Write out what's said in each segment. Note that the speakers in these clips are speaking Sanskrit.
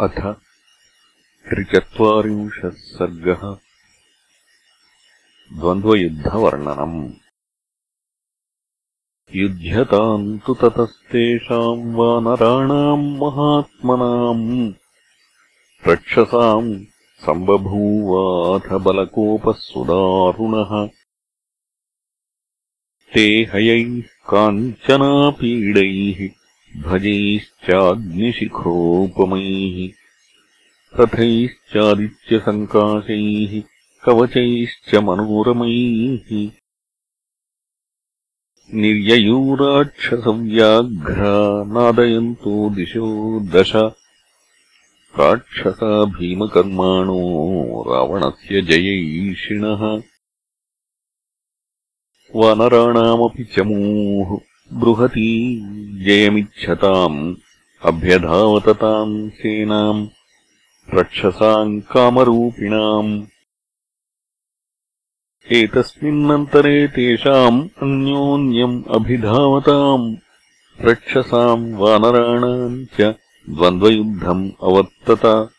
अथ त्रिचत्वारिंशः सर्गः द्वन्द्वयुद्धवर्णनम्। युध्यताम् तु ततस्तेषाम् वानराणाम् महात्मनाम्। रक्षसाम् सम्बभूवाथ बलकोपः सुदारुणः ते हयैः काञ्चनापीडैः भजैश्चाग्निशिखरोपमैः रथैश्चादित्यसङ्काशैः कवचैश्च मनोरमैः निर्ययूराक्षसव्याघ्रा नादयन्तो दिशो दश राक्षसा भीमकर्माणो रावणस्य जयैषिणः। वानराणामपि चमूः बृहती जयमिच्छताम् अभ्यधावतताम् सेनाम् रक्षसाम् कामरूपिणाम्। एतस्मिन्नन्तरे तेषाम् अन्योन्यम् अभिधावताम्। रक्षसाम् वानराणाम् च द्वन्द्वयुद्धम् अवर्तत।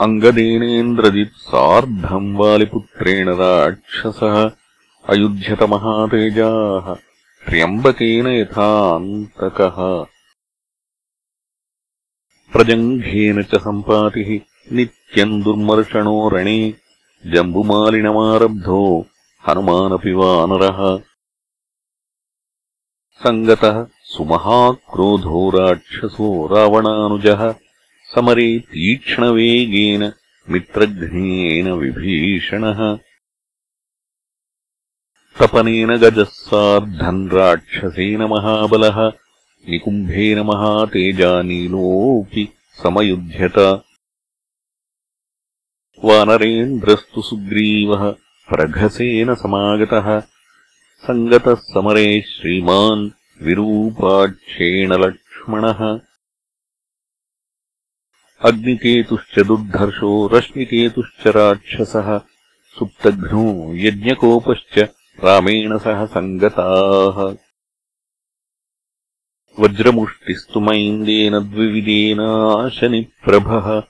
अङ्गदेनेन्द्रजित् सार्धम् वालिपुत्रेण राक्षसः अयुध्यतमहातेजाः त्र्यम्बकेन यथान्तकः। प्रजङ्घेन च सम्पातिः नित्यम् दुर्मर्षणो रणे जम्बुमालिनमारब्धो हनुमानपि वानरः। सङ्गतः सुमहाक्रोधो राक्षसो रावणानुजः समरे तीक्ष्णवेगेन मित्रघ्नेन विभीषणः तपनेन गजः सार्धम् राक्षसेन महाबलः निकुम्भेन महातेजानीलोऽपि समयुध्यत। वानरेन्द्रस्तु सुग्रीवः प्रघसेन समागतः। सङ्गतः समरे श्रीमान् विरूपाक्षेण लक्ष्मणः। अग्निकेतुश्च दुर्धर्षो रश्मिकेतुश्च राक्षसः। सुप्तघ्नो यज्ञकोपश्च रामेण सह सङ्गताः वज्रमुष्टिस्तु मैन्देन द्विविदेनाशनिप्रभः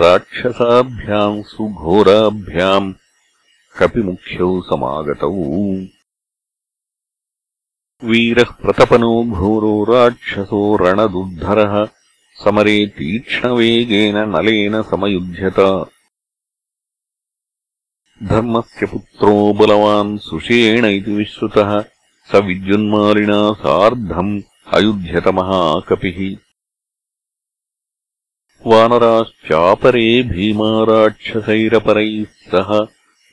राक्षसाभ्याम् सुघोराभ्याम् कपिमुख्यौ समागतौ। वीरः प्रतपनो घोरो राक्षसो रणदुद्धरः। समरे तीक्ष्णवेगेन नलेन समयुध्यत धर्मस्य पुत्रो बलवान् सुषेण इति विश्रुतः। स विद्युन्मालिना सार्धम् अयुध्यतमहाकपिः वानराश्चापरे भीमाराक्षसैरपरैः सह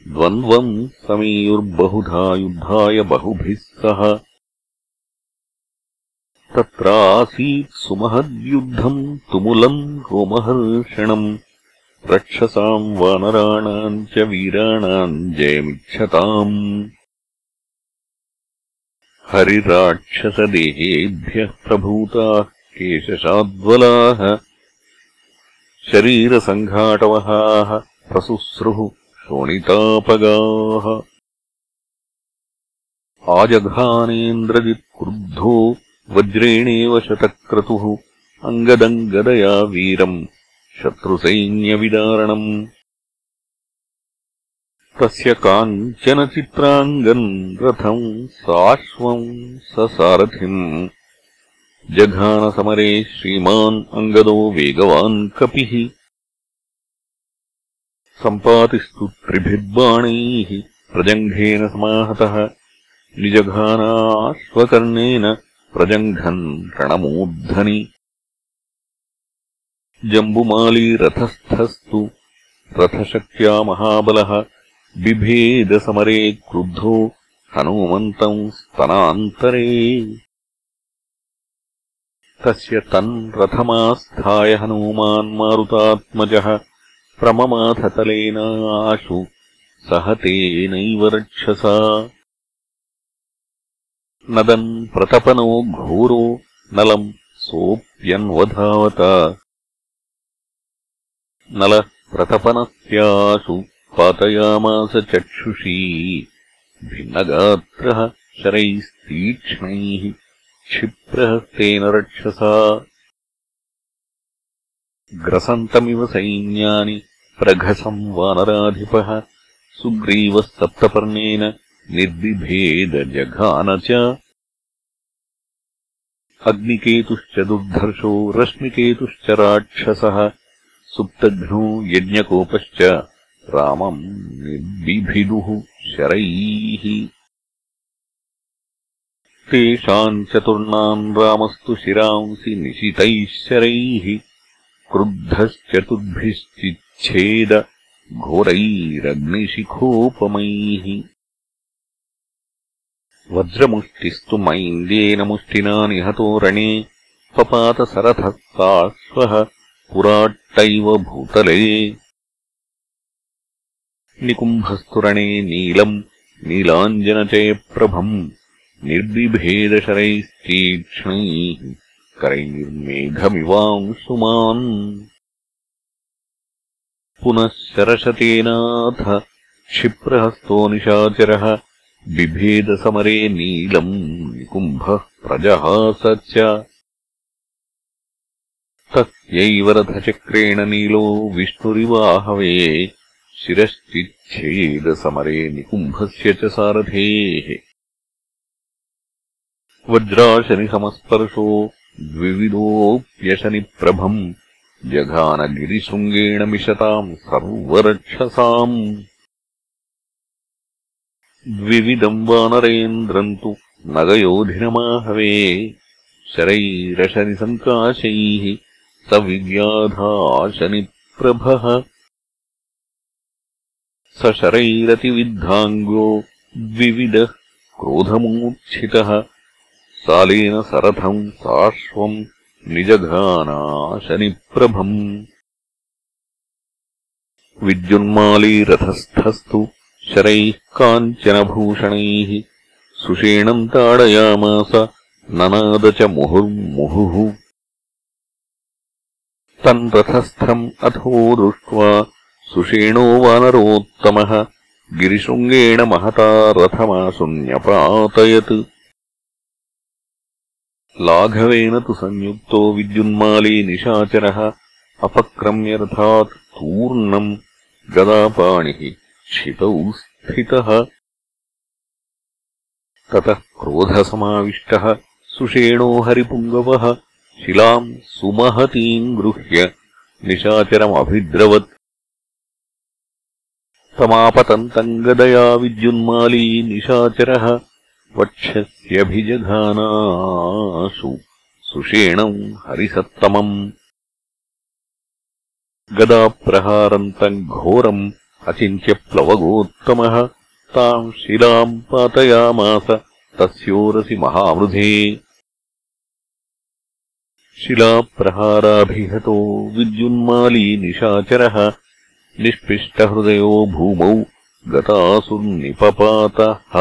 द्वन्द्वम् समीयुर्बहुधा युद्धाय बहुभिः सह। तत्रासीत् सुमहद्युद्धम् तुमुलम् रोमहर्षणम् रक्षसाम् वानराणाम् च वीराणाम् जयमिच्छताम्। हरिराक्षसदेहेभ्यः प्रभूताः केशशाद्वलाः शरीरसङ्घाटवहाः प्रसुस्रुः शोणितापगाः। आजघानेन्द्रजित्क्रुद्धो वज्रेणेव शतक्रतुः अङ्गदम् गदया वीरम् शत्रुसैन्यविदारणम्। तस्य काञ्चनचित्राङ्गम् रथम् साश्वम् ससारथिम्। जघानसमरे श्रीमान् अङ्गदो वेगवान् कपिः। सम्पातिस्तु त्रिभिर्बाणैः प्रजङ्घेन समाहतः। निजघानाश्वकर्णेन प्रजङ्घन् रणमूर्धनि जम्बुमालीरथस्थस्तु रथशक्त्या महाबलः बिभेदसमरे क्रुद्धो हनूमन्तम् स्तनान्तरे। तस्य तन् रथमास्थाय हनूमान्मारुतात्मजः प्रममाथतलेनाशु सह तेनैव रक्षसा। नदन् प्रतपनो घोरो नलम् सोऽप्यन्वधावत नलः प्रतपनस्यासु पातयामास चक्षुषी भिन्नगात्रः शरैस्तीक्ष्णैः क्षिप्रहस्तेन रक्षसा। ग्रसन्तमिव सैन्यानि प्रघसम् वानराधिपः सुग्रीवः सप्तपर्णेन निर्बिभेदजघान च। अग्निकेतुश्च दुर्धर्षो रश्मिकेतुश्च राक्षसः सुप्तघ्नो यज्ञकोपश्च रामम् निर्बिभिदुः शरैः। तेषाम् चतुर्णाम् रामस्तु शिरांसि निशितैः शरैः। क्रुद्धश्चतुर्भिश्चिच्छेद घोरैरग्निशिखोपमैः। वज्रमुष्टिस्तु मैन्द्येन मुष्टिना निहतो रणे पपातसरथस्ताश्वः पुराट्टैव भूतले निकुम्भस्तुरणे नीलम् नीलाञ्जनचयप्रभम् निर्बिभेदशरैस्तीक्ष्णैः करैर्मेघमिवांशुमान्। पुनः शरशतेनाथ क्षिप्रहस्तो निशाचरः बिभेदसमरे नीलम् निकुम्भः प्रजहास च तस्यैव रथचक्रेण नीलो विष्णुरिवाहवे शिरश्चिच्छेदसमरे निकुम्भस्य च सारथेः। वज्राशनिसमस्पर्शो द्विविधोऽप्यशनिप्रभम् जघानगिरिशृङ्गेण मिशताम् सर्वरक्षसाम्। द्विविदम् वानरेन्द्रम् तु नगयोधिनमाहवे शरैरशनिसङ्काशैः स विव्याधाशनिप्रभः स शरैरतिविद्धाङ्गो द्विविदः क्रोधमूर्च्छितः। सालेन सरथम् साश्वम् निजघानाशनिप्रभम् विद्युन्मालीरथस्थस्तु शरैः काञ्चनभूषणैः। सुषेणम् ताडयामास ननाद च मुहुर्मुहुः तम् रथस्थम् अथो दृष्ट्वा सुषेणो वानरोत्तमः गिरिशृङ्गेण महता रथमाशुन्यपातयत् लाघवेन तु संयुक्तो विद्युन्माली निशाचरः अपक्रम्यरथात् तूर्णम् गदापाणिः क्षितौ स्थितः। ततः क्रोधसमाविष्टः सुषेणो हरिपुङ्गवः शिलाम् सुमहतीम् गृह्य निशाचरमभिद्रवत्। समापतन्तम् गदया विद्युन्माली निशाचरः वक्षस्यभिजघानाशु सुषेणम् हरिसत्तमम्। गदाप्रहारन्तम् घोरम् अचिन्त्यप्लवगोत्तमः। ताम् शिलाम् पातयामास तस्योरसि महावृधे शिलाप्रहाराभिहतो विद्युन्माली निशाचरः निष्पिष्टहृदयो भूमौ गतासुर्निपपातः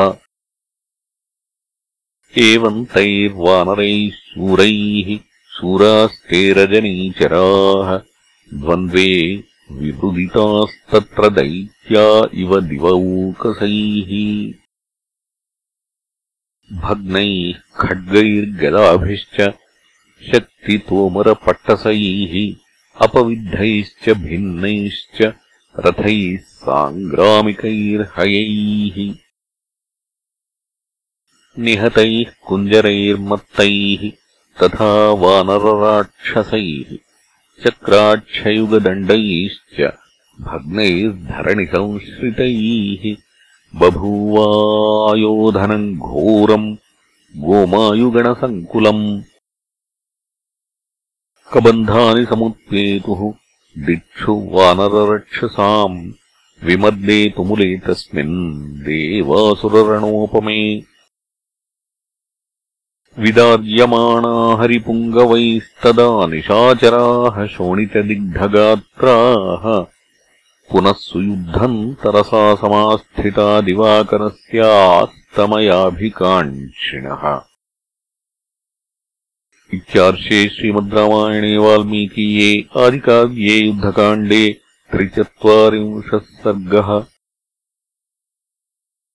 एवम् तैर्वानरैः शूरैः शूरास्ते रजनीचराः द्वन्द्वे विरुदितास्तत्र दैत्या इव दिवौकसैः। भग्नैः खड्गैर्गदाभिश्च शक्तितोमरपट्टसैः अपविद्धैश्च भिन्नैश्च रथैः साङ्ग्रामिकैर्हयैः। निहतैः कुञ्जरैर्मत्तैः तथा वानरराक्षसैः चक्राक्षयुगदण्डैश्च भग्नैर्धरणिसंश्रितैः। बभूवायोधनम् घोरम् गोमायुगणसङ्कुलम् कबन्धानि समुत्पेतुः। दिक्षु वानररक्षसाम् विमद्ये तुमुले तस्मिन् देवासुररणोपमे। विदार्यमाणा हरिपुङ्गवैस्तदा निशाचराः शोणितदिग्धगात्राः। पुनः सुयुद्धम् तरसा समास्थिता दिवाकरस्यास्तमयाभिकाङ्क्षिणः इत्यार्षे श्रीमद् रामायणे वाल्मीकीये आदिकाव्ये युद्धकाण्डे त्रिचत्वारिंशः सर्गः